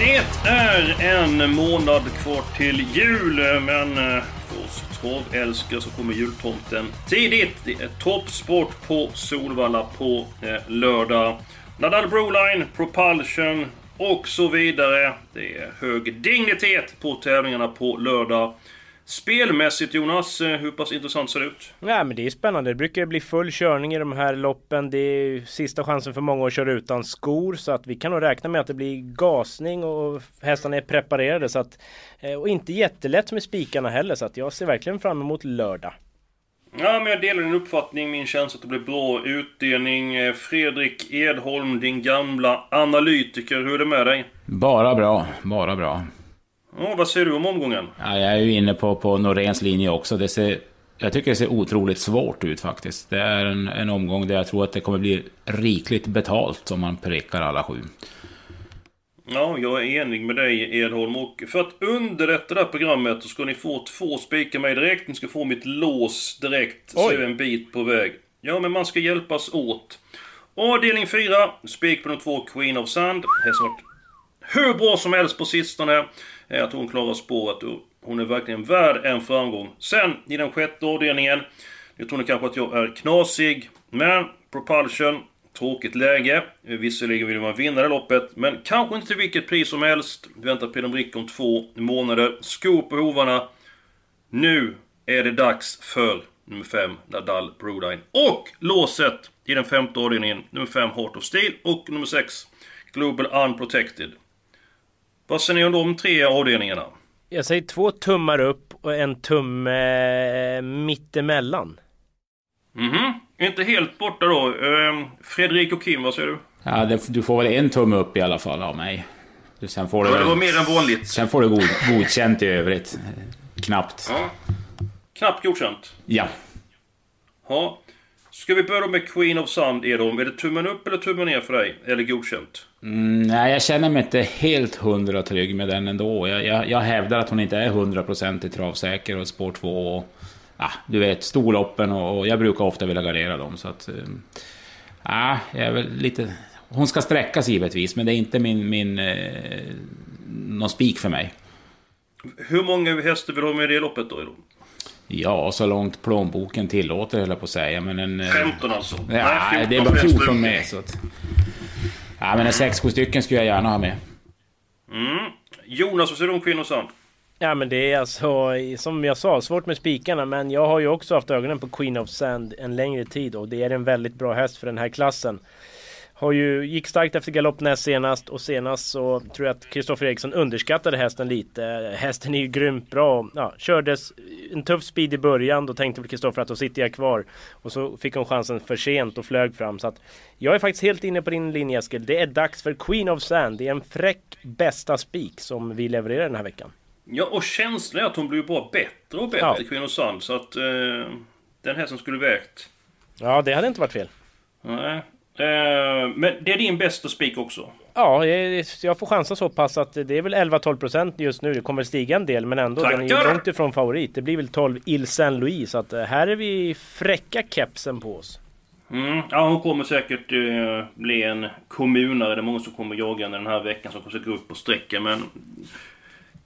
Det är en månad kvar till jul, men eh, för oss travälskare så kommer jultomten tidigt. Det är toppsport på Solvalla på eh, lördag. Nadal Broline, Propulsion och så vidare. Det är hög dignitet på tävlingarna på lördag. Spelmässigt Jonas, eh, hur pass intressant ser det ut? Ja men det är spännande. Det brukar bli full körning i de här loppen. Det är sista chansen för många att köra utan skor. Så att vi kan nog räkna med att det blir gasning och hästarna är preparerade. Så att, eh, och inte jättelätt med spikarna heller. Så att jag ser verkligen fram emot lördag. Ja, men jag delar din uppfattning. Min känsla att det blir bra utdelning. Eh, Fredrik Edholm, din gamla analytiker. Hur är det med dig? Bara bra, bara bra. Ja, vad säger du om omgången? Ja, jag är ju inne på, på Noréns linje också. Det ser, jag tycker det ser otroligt svårt ut faktiskt. Det är en, en omgång där jag tror att det kommer bli rikligt betalt om man prickar alla sju. Ja, jag är enig med dig Edholm och för att underlätta det här programmet så ska ni få två spikar med direkt. Ni ska få mitt lås direkt, så Oj. är vi en bit på väg. Ja, men man ska hjälpas åt. Avdelning 4, spik på de två Queen of Sand. Hästen har varit hur bra som helst på sistone är Att hon klarar spåret och hon är verkligen värd en framgång. Sen, i den sjätte avdelningen. Nu tror ni kanske att jag är knasig. Men, Propulsion. Tråkigt läge. Eh, visserligen vill man vinna det loppet, men kanske inte till vilket pris som helst. Vi väntar Peder Brick om två månader. Skor på hovarna. Nu är det dags för nummer 5, Nadal Brodine. Och låset i den femte avdelningen, nummer 5, Heart of Steel. Och nummer 6, Global Unprotected. Vad säger ni om de tre avdelningarna? Jag säger två tummar upp och en tumme mittemellan. Mhm, inte helt borta då. Ehm, Fredrik och Kim, vad säger du? Ja, det, du får väl en tumme upp i alla fall av mig. Du- Sen får du, Ja, det var mer än vanligt. sen får du god, godkänt i övrigt. Knappt. Ja. Knappt godkänt. Ja. Ja. Ska vi börja med Queen of Sand, Edholm? Är det tummen upp eller tummen ner för dig? Eller godkänt? Mm, nej, jag känner mig inte helt hundra trygg med den ändå. Jag, jag, jag hävdar att hon inte är hundraprocentigt travsäker och spår 2 och... Ja, du vet, storloppen och, och jag brukar ofta vilja gardera dem så att... Ja, jag är väl lite... Hon ska sträckas givetvis, men det är inte min... min eh, någon spik för mig. Hur många hästar vill du ha med i det loppet då, Edholm? Ja, så långt plånboken tillåter höll jag på att säga, men en... eh, 15 alltså? Ja, Nej, det är bara 14 14 med så att... Ja, men en 6-7 stycken skulle jag gärna ha med. Mm. Jonas, vad säger du om Queen of Sand? Ja men det är alltså som jag sa svårt med spikarna men jag har ju också haft ögonen på Queen of Sand en längre tid och det är en väldigt bra häst för den här klassen. Har ju, gick starkt efter galopp näst senast och senast så tror jag att Kristoffer Eriksson underskattade hästen lite. Hästen är ju grymt bra. Ja, kördes en tuff speed i början, då tänkte väl Kristoffer att då sitter jag kvar. Och så fick hon chansen för sent och flög fram. Så att jag är faktiskt helt inne på din linje Eskil. Det är dags för Queen of Sand. Det är en fräck bästa spik som vi levererar den här veckan. Ja, och känslan är att hon blir bara bättre och bättre, Ja. Queen of Sand. Så att... Eh, den hästen skulle vägt. Ja, det hade inte varit fel. Nej. Eh, men det är din bästa spik också? Ja, jag får chansa så pass att det är väl 11-12% just nu. Det kommer stiga en del, men ändå. Den är ju Tackar! långt ifrån favorit. Det blir väl 12 Il Saint Louis. Så att eh, här är vi fräcka kepsen på oss. Mm. Ja, hon kommer säkert eh, bli en kommunare. Det är många som kommer jaga henne den här veckan som kommer gå upp och sträcka. Men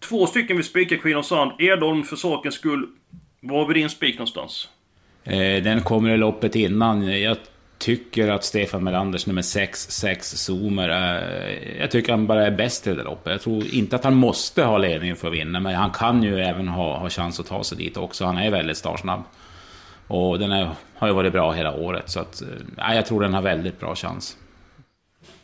två stycken vill spika Queen of Sand. Edholm, för sakens skull. Var har vi din spik någonstans? Eh, Den kommer i loppet innan. Jag tycker att Stefan Melanders nummer 6, 6 Zoomer, är, jag tycker han bara är bäst i det loppet. Jag tror inte att han måste ha ledningen för att vinna, men han kan ju även ha, ha chans att ta sig dit också. Han är väldigt startsnabb. Och den är, har ju varit bra hela året, så att, eh, jag tror den har väldigt bra chans.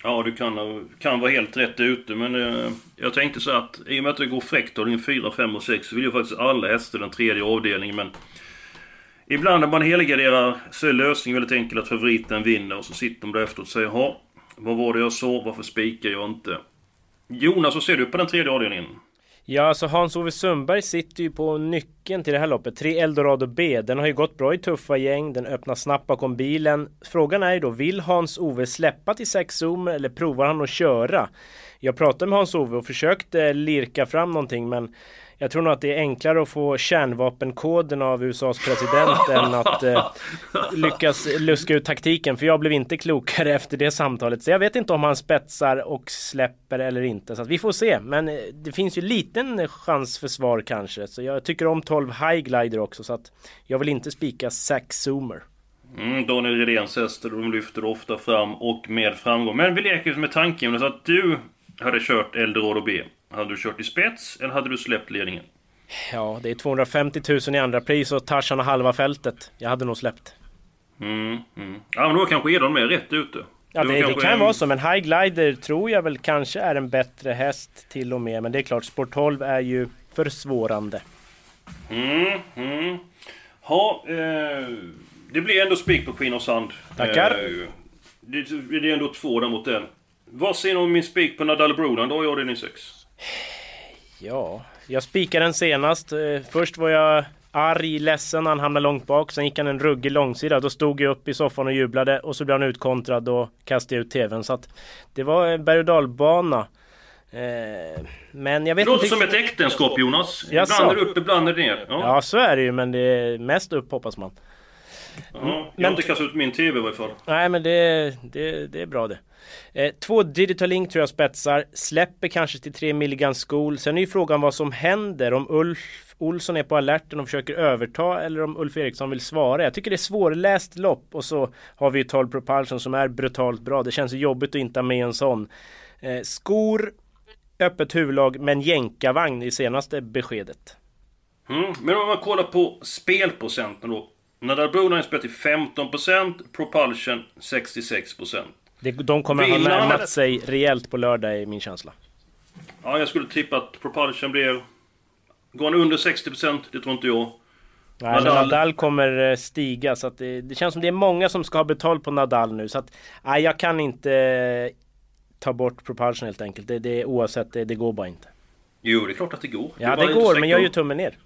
Ja, du kan, kan vara helt rätt ute, men eh, jag tänkte så att i och med att det går fräckt avdelning 4, 5 och 6 så vill ju faktiskt alla hästar den tredje avdelningen, men Ibland när man helgarderar så är lösningen väldigt enkel att favoriten vinner och så sitter de där efteråt och säger ha vad var det jag sa, varför spikar jag inte? Jonas, vad ser du på den tredje avdelningen? Ja, alltså Hans-Ove Sundberg sitter ju på nyckeln till det här loppet. 3 Eldorado B. Den har ju gått bra i tuffa gäng. Den öppnar snabbt bakom bilen. Frågan är ju då, vill Hans-Ove släppa till 6 zoomer eller provar han att köra? Jag pratade med Hans-Ove och försökte lirka fram någonting men jag tror nog att det är enklare att få kärnvapenkoden av USAs president än att eh, lyckas luska ut taktiken. För jag blev inte klokare efter det samtalet. Så jag vet inte om han spetsar och släpper eller inte. Så vi får se. Men eh, det finns ju liten chans för svar kanske. Så jag tycker om 12 High Glider också. Så att jag vill inte spika Zack Zoomer. Mm, Daniel Redéns hästar, de lyfter ofta fram och med framgång. Men vi leker med tanken så att du hade kört Eldorado B. Hade du kört i spets eller hade du släppt ledningen? Ja, det är 250 000 i andra pris och Tarzan har halva fältet. Jag hade nog släppt. Mm, mm. Ja, men då kanske Edholm är rätt ute. Ja, det, det kan en... vara så, men High Glider tror jag väl kanske är en bättre häst till och med. Men det är klart, Sport 12 är ju försvårande. Mm, mm. Ha, eh, det blir ändå spik på Queen of Sand. Tackar! Eh, det, det är ändå två där mot den. Vad säger ni om min spik på Nadal Brodan? Då har jag den i 6. Ja, jag spikade den senast. Eh, först var jag arg, ledsen han hamnade långt bak. Sen gick han en ruggig långsida. Då stod jag upp i soffan och jublade och så blev han utkontrad och kastade ut TVn. Så att det var en berg och dalbana. Eh, men jag vet det låter inte... som ett äktenskap Jonas. Ibland är det upp, ibland är det ner. Ja. ja, så är det ju. Men det är mest upp hoppas man. Ja, jag har inte kastat ut min TV i varje fall. Nej men det, det, det är bra det. Eh, två Digital Link tror jag spetsar. Släpper kanske till 3 Milligan skol. Sen är ju frågan vad som händer. Om Ulf Olsson är på alerten och försöker överta eller om Ulf Eriksson vill svara. Jag tycker det är svårläst lopp och så har vi ju 12 Propulsion som är brutalt bra. Det känns jobbigt att inte ha med en sån. Eh, skor, öppet huvudlag men jänkarvagn i senaste beskedet. Mm, men om man kollar på spelprocenten då. Nadal Broline spelar till 15%, Propulsion 66%. Det, de kommer ha närmat sig rejält på lördag är min känsla. Ja, jag skulle tippa att Propulsion blir... Går han under 60% det tror inte jag. Nej, Nadal... Nadal kommer eh, stiga så att det, det, känns som det är många som ska ha betalt på Nadal nu så att... Nej, jag kan inte eh, ta bort Propulsion helt enkelt. Det, det, oavsett, det, det går bara inte. Jo, det är klart att det går. Ja, det, det går, men jag gör ju tummen ner.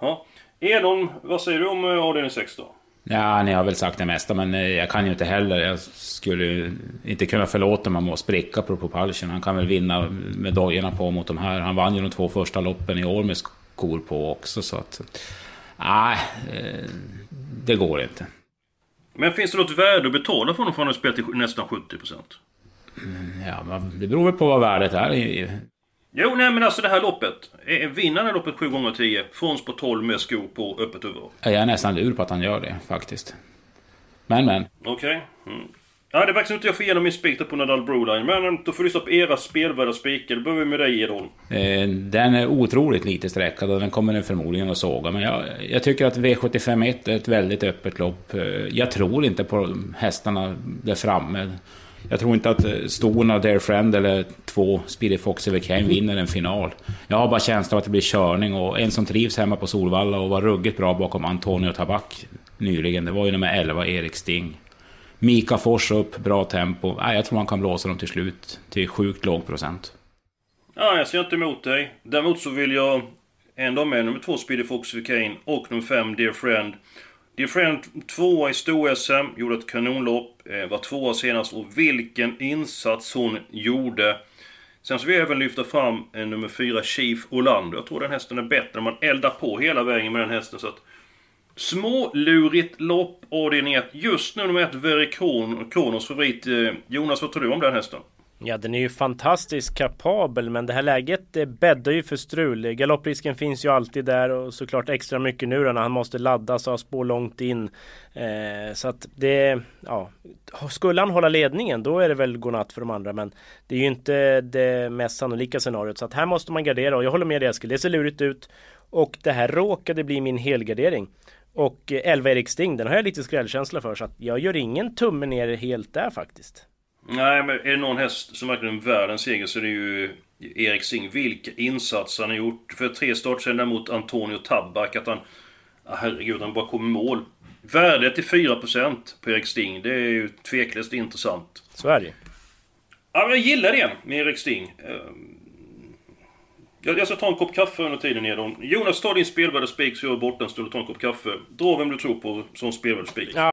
Ja. Edon, vad säger du om eh, avdelning 6 då? Ja, ni har väl sagt det mesta, men eh, jag kan ju inte heller. Jag skulle inte kunna förlåta mig att spricka på Propulsion. Han kan väl vinna med dojorna på mot de här. Han vann ju de två första loppen i år med skor på också, så att... Nej, eh, det går inte. Men finns det något värde att betala för honom för han har spelat till nästan 70%? Mm, ja, det beror väl på vad värdet är. Jo, nej men alltså det här loppet. Vinner han loppet 7 gånger 10 från på 12 med skor på öppet huvud? Jag är nästan lur på att han gör det faktiskt. Men, men. Okej. Okay. Mm. Ja, det verkar inte jag får igenom min spik på Nadal Broline. Men mm, då får du lyssna på era spelvärda spikar. Då börjar vi med dig Edholm. Eh, den är otroligt lite sträckad och den kommer den förmodligen att såga. Men jag, jag tycker att V751 är ett väldigt öppet lopp. Eh, jag tror inte på hästarna där framme. Jag tror inte att eh, Stona, Dare Friend eller två Speedy Fox eller Kane vinner en final. Jag har bara känslan av att det blir körning och en som trivs hemma på Solvalla och var ruggigt bra bakom Antonio Tabak nyligen. Det var ju nummer 11, Erik Sting. Mika Fors upp, bra tempo. Nej, jag tror han kan blåsa dem till slut till sjukt låg procent. Ja, jag ser inte emot dig. Däremot så vill jag ändå ha med nummer två Speedy Fox för Kane och nummer fem Dear Friend. Different Friend tvåa i stor-SM, gjorde ett kanonlopp, eh, var tvåa senast och vilken insats hon gjorde. Sen så vill jag även lyfta fram eh, nummer 4, Chief Orlando. Jag tror den hästen är bättre när man eldar på hela vägen med den hästen. Så att, Smålurigt lopp, avdelning 1. Just nu nummer 1, Very Kronos favorit. Eh, Jonas, vad tror du om den hästen? Ja, den är ju fantastiskt kapabel, men det här läget det bäddar ju för strul. Galopprisken finns ju alltid där och såklart extra mycket nu när han måste laddas och spå spår långt in. Eh, så att det, ja, skulle han hålla ledningen då är det väl godnatt för de andra, men det är ju inte det mest sannolika scenariot. Så att här måste man gardera och jag håller med dig Eskil, det ser lurigt ut. Och det här råkade bli min helgardering. Och eh, 11 Erik Sting, den har jag lite skrällkänsla för så att jag gör ingen tumme ner helt där faktiskt. Nej, men är det någon häst som verkligen är värd en seger så är det ju Erik Sing. Vilka insatser han har gjort. För tre starter sedan mot Antonio Tabak. Att han, Ja, herregud, han bara kom i mål. Värdet är 4% på Erik Sting. Det är ju tveklöst intressant. Så är det. Ja, men jag gillar det med Erik Sting. Ehm, Jag, jag ska ta en kopp kaffe under tiden Edon. Jonas, ta din spelvärde spik så jag är borta en stund och tar en kopp kaffe. Dra vem du tror på som spelvärde spik. Ja.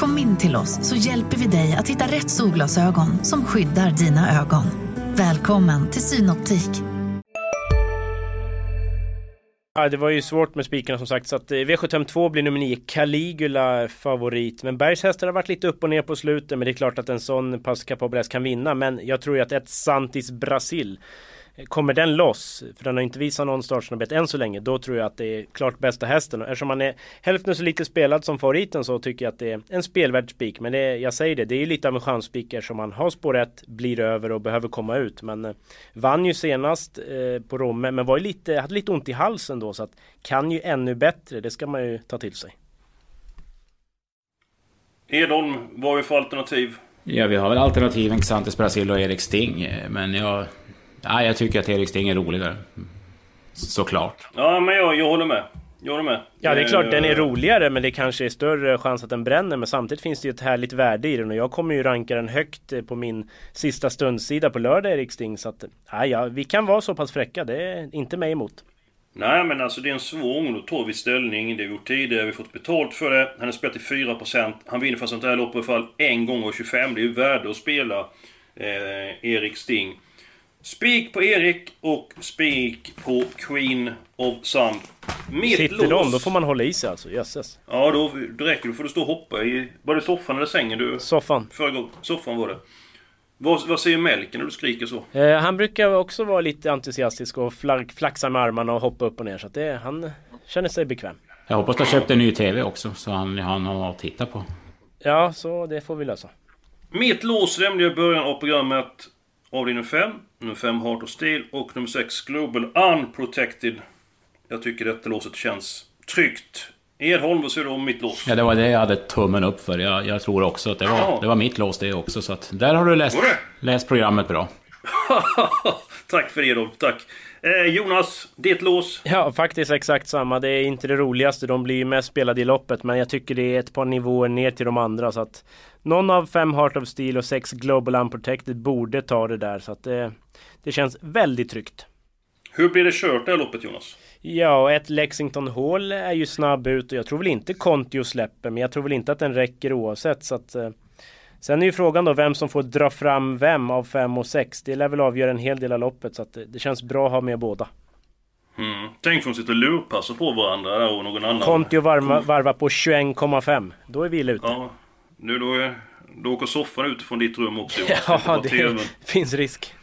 Kom in till oss så hjälper vi dig att hitta rätt solglasögon som skyddar dina ögon. Välkommen till Synoptik. Ja, det var ju svårt med spikarna som sagt så att eh, V752 blir nummer 9 Caligula favorit Men Bergs hästar har varit lite upp och ner på slutet Men det är klart att en sån pass häst kan vinna Men jag tror ju att ett Santis Brasil Kommer den loss, för den har inte visat någon startsnabbhet än så länge, då tror jag att det är klart bästa hästen. Och eftersom han är hälften så lite spelad som favoriten så tycker jag att det är en spelvärd spik. Men det, jag säger det, det är lite av en chansspik eftersom han har spår 1, blir över och behöver komma ut. Men eh, vann ju senast eh, på Romme, men var ju lite, hade lite ont i halsen då så att kan ju ännu bättre, det ska man ju ta till sig. Edholm, vad har vi för alternativ? Ja, vi har väl alternativen Xantes Brasil och Erik Sting. eh, Men jag... Ja, jag tycker att Erik Sting är roligare. Såklart. Ja, men jag, jag håller med. Jag håller med. Ja det är klart den är Eh, roligare men det kanske är större chans att den bränner men samtidigt finns det ju ett härligt värde i den och jag kommer ju ranka den högt eh, på min sista stundsida på lördag Erik Sting så att ja, ja, vi kan vara så pass fräcka det är inte mig emot. Nej men alltså det är en svång, då tar vi ställning. Det har vi gjort tidigare, vi har fått betalt för det. Han har spelat till 4%. Han vinner fast sånt här lopp i alla fall en gång och 25. Det är ju värde att spela eh, Erik Sting. Spik på Erik och spik på Queen of Sun. Sitter lås- de då får man hålla i sig alltså, jösses. Ja, då, då räcker det. Då får du stå och hoppa i... Var det soffan eller sängen du... Soffan. Förra. Soffan var det. Vad, vad säger Melken när du skriker så? Eh, han brukar också vara lite entusiastisk och flag, flaxa med armarna och hoppa upp och ner så att det, han känner sig bekväm. Jag hoppas du har köpt en ny TV också, så han, han har att titta på. Ja, så det får vi lösa. Mitt lås nämnde jag i början av programmet. Avdelning 5, nummer 5 Heart of Steel och nummer 6 Global Unprotected. Jag tycker detta låset känns tryggt. Edholm, vad säger du om mitt lås? Ja, det var det jag hade tummen upp för. Jag, jag tror också att det var, Ja. det var mitt lås det också. Så att där har du läst, läst programmet bra. Tack för det Edholm, tack. Eh, Jonas, ditt lås? Ja, faktiskt exakt samma. Det är inte det roligaste. De blir ju mest spelade i loppet. Men jag tycker det är ett par nivåer ner till de andra. Så att någon av fem Heart of Steel och sex Global Unprotected borde ta det där. Så att det, det känns väldigt tryggt. Hur blir det kört det här loppet Jonas? Ja, ett Lexington Hall är ju snabb ut och jag tror väl inte Kontio släpper. Men jag tror väl inte att den räcker oavsett. Så att, eh, sen är ju frågan då vem som får dra fram vem av fem och sex. Det lär väl avgöra en hel del av loppet. Så att det, det känns bra att ha med båda. Mm. Tänk om de sitter och lurpassar på varandra där och någon annan. Kontio varva, varva på 21,5. Då är vi illa ute. Ja. Nu då, är, då åker soffan ut från ditt rum också Jonas. Ja, det TVn. finns risk.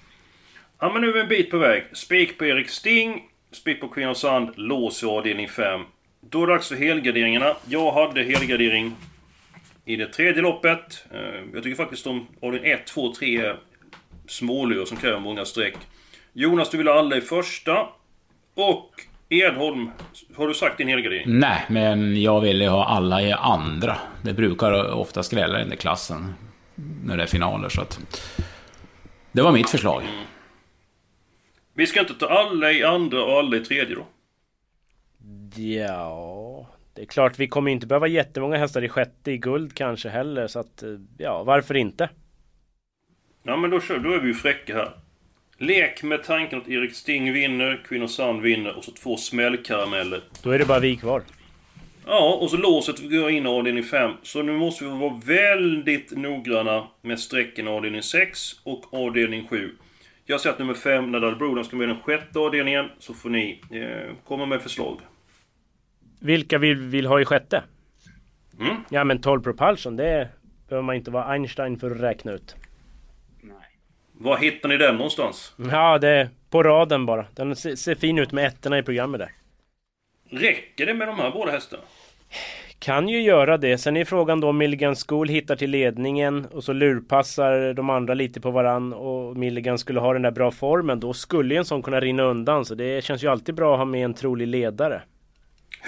Ja men nu är vi en bit på väg. Spik på Erik Sting, spik på Queen of Sand, lås i avdelning 5. Då är det dags för helgarderingarna. Jag hade helgardering i det tredje loppet. Eh, Jag tycker faktiskt om avdelning 1, 2, 3 är smålur som kräver många streck. Jonas, du vill ha alla i första. Och Edholm, har du sagt din helgardering? Nej, men jag ville ha alla i andra. Det brukar ofta skrälla i den där klassen. När det är finaler, så att... Det var mitt förslag. Vi ska inte ta alla i andra och alla i tredje då? Ja, det är klart vi kommer inte behöva jättemånga hästar i sjätte i guld kanske heller. Så att, eh, ja, varför inte? Ja men då kör, då är vi ju fräcka här. Lek med tanken att Erik Sting vinner, Sun vinner och så två smällkarameller. Då är det bara vi kvar. Ja, och så låset vi går in i avdelning 5. Så nu måste vi vara väldigt noggranna med strecken avdelning 6 och avdelning 7. Jag säger att nummer 5, Nadal Broden, ska med den sjätte avdelningen. Så får ni eh, komma med förslag. Vilka vi vill ha i sjätte? Mm. Ja men 12 Propulsion, det behöver man inte vara Einstein för att räkna ut. Var hittar ni den någonstans? Ja, det är på raden bara. Den ser, ser fin ut med ettorna i programmet där. Räcker det med de här båda hästarna? Kan ju göra det. Sen är frågan då om Milligan School hittar till ledningen och så lurpassar de andra lite på varann och Milligan skulle ha den där bra formen. Då skulle ju en sån kunna rinna undan. Så det känns ju alltid bra att ha med en trolig ledare.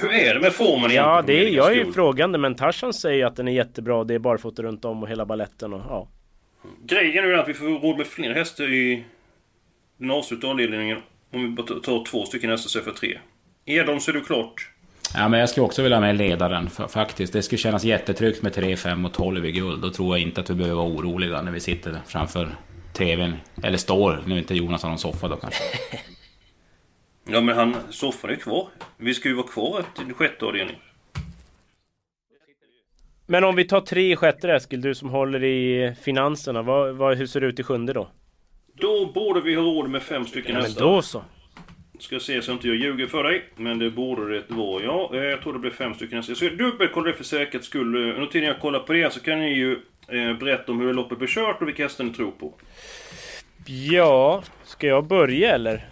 Hur är det med formen Ja, det är, jag är ju frågande men Tarzan säger att den är jättebra. Det är barfota runt om och hela balletten och ja. Grejen är att vi får råd med fler hästar i den avslutande avdelningen. Om vi bara tar två stycken hästar istället för tre. Edholm så är du klart. Ja, men jag skulle också vilja ha med ledaren fa- faktiskt. Det skulle kännas jättetryggt med 3, 5 och 12 i guld. Då tror jag inte att vi behöver vara oroliga när vi sitter framför TVn. Eller står, nu är inte Jonas har någon soffa då kanske. Ja men han, soffan är ju kvar. Vi ska ju vara kvar till sjätte avdelningen. Men om vi tar tre i sjätte Eskil, du som håller i finanserna. Vad, vad, hur ser det ut i sjunde då? Då borde vi ha råd med fem stycken Ja, men hästar. då så. Ska se så inte jag ljuger för dig. Men det borde det vara. Ja, eh, jag tror det blir fem stycken hästar. Jag ska dubbelkolla det för säkerhets skull. Eh, Under tiden jag kollar på det så kan ni ju eh, berätta om hur loppet blir kört och vilka hästar ni tror på. Ja, ska jag börja eller?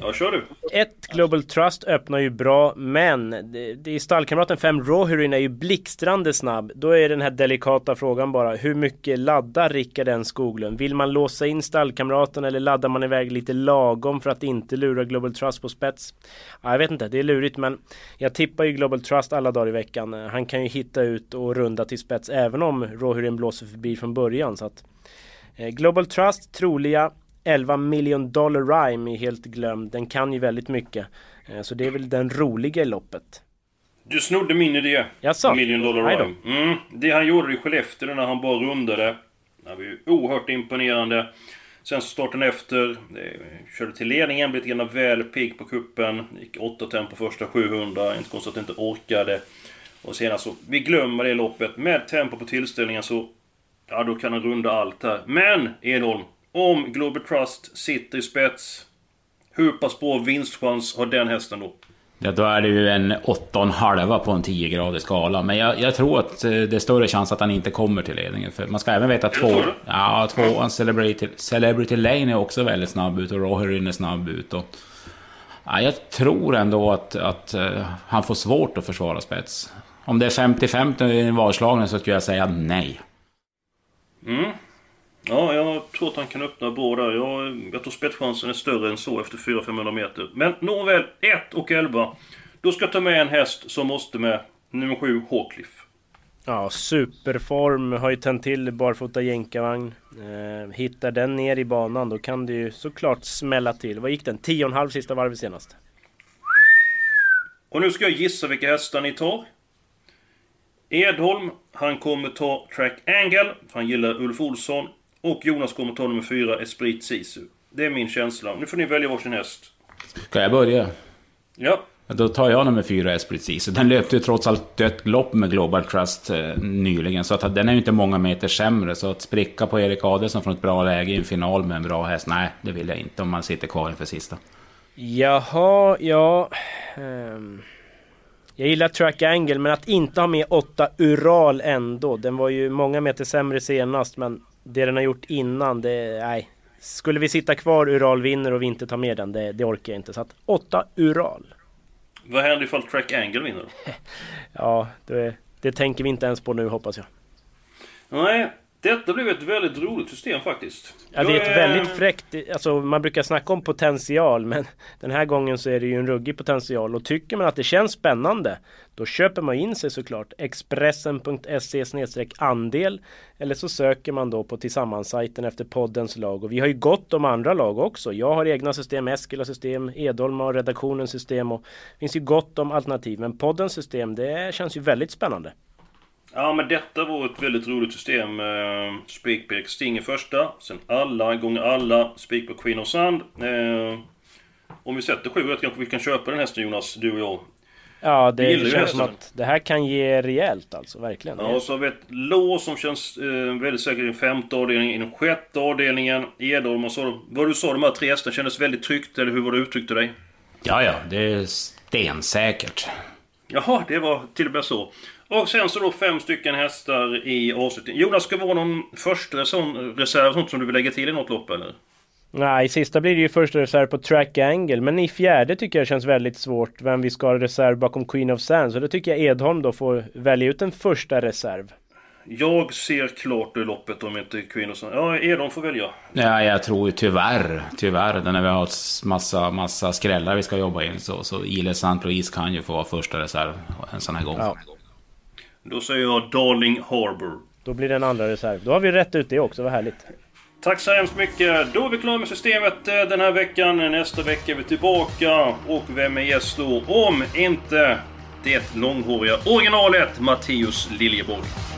Ja, kör du. Ett Global Trust öppnar ju bra, men det, det är stallkamraten 5 Rohirrin är ju blixtrande snabb. Då är den här delikata frågan bara, hur mycket laddar Rickard N Skoglund? Vill man låsa in stallkamraten eller laddar man iväg lite lagom för att inte lura Global Trust på spets? Ja, jag vet inte, det är lurigt men jag tippar ju Global Trust alla dagar i veckan. Han kan ju hitta ut och runda till spets även om Rohirrin blåser förbi från början. Så att, eh, Global Trust troliga 11 million dollar rhyme är helt glömd. Den kan ju väldigt mycket. Eh, Så det är väl den roliga i loppet. Du snodde min idé. Jaså? Million dollar rhyme. Mm, det han gjorde i Skellefteå när han bara rundade. Det var ju oerhört imponerande. Sen starten efter. Körde till ledningen, blev lite grann väl pigg på kuppen. Gick 8 tempo första 700. Inte konstigt att inte orkade. Och senast så, vi glömmer det loppet. Med tempo på tillställningen så... Ja, då kan han runda allt här. Men, Edholm. Om Global Trust sitter i spets. Hur pass bra vinstchans har den hästen då? Ja, då är det ju en 8,5 på en 10-gradig skala. Men jag, jag tror att eh, det är större chans att han inte kommer till ledningen. För man ska även veta att två, ja, tvåan Celebrity, Celebrity Lane är också väldigt snabb ut och Rohirrin är snabb ut. Och, ja, jag tror ändå att, att eh, han får svårt att försvara spets. Om det är 50-50 i en varslagning så skulle jag säga nej. Mm. Ja, jag tror att han kan öppna bra där. Jag, jag tror spetschansen är större än så efter 400-500 meter. Men nåväl, 1 och 11. Då ska jag ta med en häst som måste med. Nummer 7, Hawcliffe. Ja, superform. Har ju tänt till barfota jänkarvagn. Eh, hittar den ner i banan då kan det ju såklart smälla till. Vad gick den? 10,5 sista varvet senast. Och nu ska jag gissa vilka hästar ni tar. Edholm, han kommer ta Track Angle, för han gillar Ulf Olsson. Och Jonas kommer ta nummer 4, Esprit Sisu. Det är min känsla. Nu får ni välja varsin häst. Ska jag börja? Ja, Då tar jag nummer fyra, Esprit Cise. Den löpte ju trots allt dött lopp med Global Trust eh, nyligen. Så att den är ju inte många meter sämre. Så att spricka på Erik Adelsson från ett bra läge i en final med en bra häst, nej, det vill jag inte om man sitter kvar inför sista. Jaha, ja... ehm, jag gillar Track Angle, men att inte ha med 8 Ural ändå. Den var ju många meter sämre senast, men det den har gjort innan, det... Nej. Skulle vi sitta kvar, Ural vinner och vi inte tar med den, det, det orkar jag inte. Så att 8 Ural. vad händer ifall Track Angle vinner? Ja, det, det tänker vi inte ens på nu hoppas jag. Nej, detta blev ett väldigt roligt system faktiskt. Ja, det är ett väldigt fräckt... Alltså man brukar snacka om potential men den här gången så är det ju en ruggig potential och tycker man att det känns spännande då köper man in sig såklart Expressen.se andel eller så söker man då på tillsammans-sajten efter poddens lag och vi har ju gott om andra lag också. Jag har egna system, Eskil har system, Edholm har redaktionens system och det finns ju gott om alternativ men poddens system det känns ju väldigt spännande. Ja, men detta var ett väldigt roligt system. Eh, spik på Sting i första, sen alla gånger alla, spik på Queen of Sand. Eh, om vi sätter sju rätt kanske vi kan köpa den hästen Jonas, du och jag. Ja, det ju känns som att det här kan ge rejält alltså, verkligen. Ja, och så har vi ett lås som känns eh, väldigt säkert i den femte avdelningen, i den sjätte avdelningen. Edholm och så. Vad du sa, de här tre hästarna kändes väldigt tryggt, eller hur var du uttryckte dig? Ja, ja, det är stensäkert. Jaha, det var till och med så. Och sen så då fem stycken hästar i avslutningen. Jonas, ska det vara någon första sån reserv sånt som du vill lägga till i något lopp eller? Nej, i sista blir det ju första reserv på Track Angle, men i fjärde tycker jag känns väldigt svårt vem vi ska ha reserv bakom Queen of Sand. Så då tycker jag Edholm då får välja ut en första reserv. Jag ser klart det loppet om inte Queen of Sand... Ja, Edholm får välja. Ja, jag tror ju tyvärr, tyvärr, när vi har massa, massa skrällar vi ska jobba in så, så Ile Saint Louis kan ju få vara första reserv en sån här gång. Ja. Då säger jag Darling Harbour. Då blir det en andra reserv. Då har vi rätt ut det också, vad härligt. Tack så hemskt mycket. Då är vi klara med systemet eh, den här veckan. Nästa vecka är vi tillbaka. Och vem är gäst då? Om inte det långhåriga originalet Matteus Liljeborg.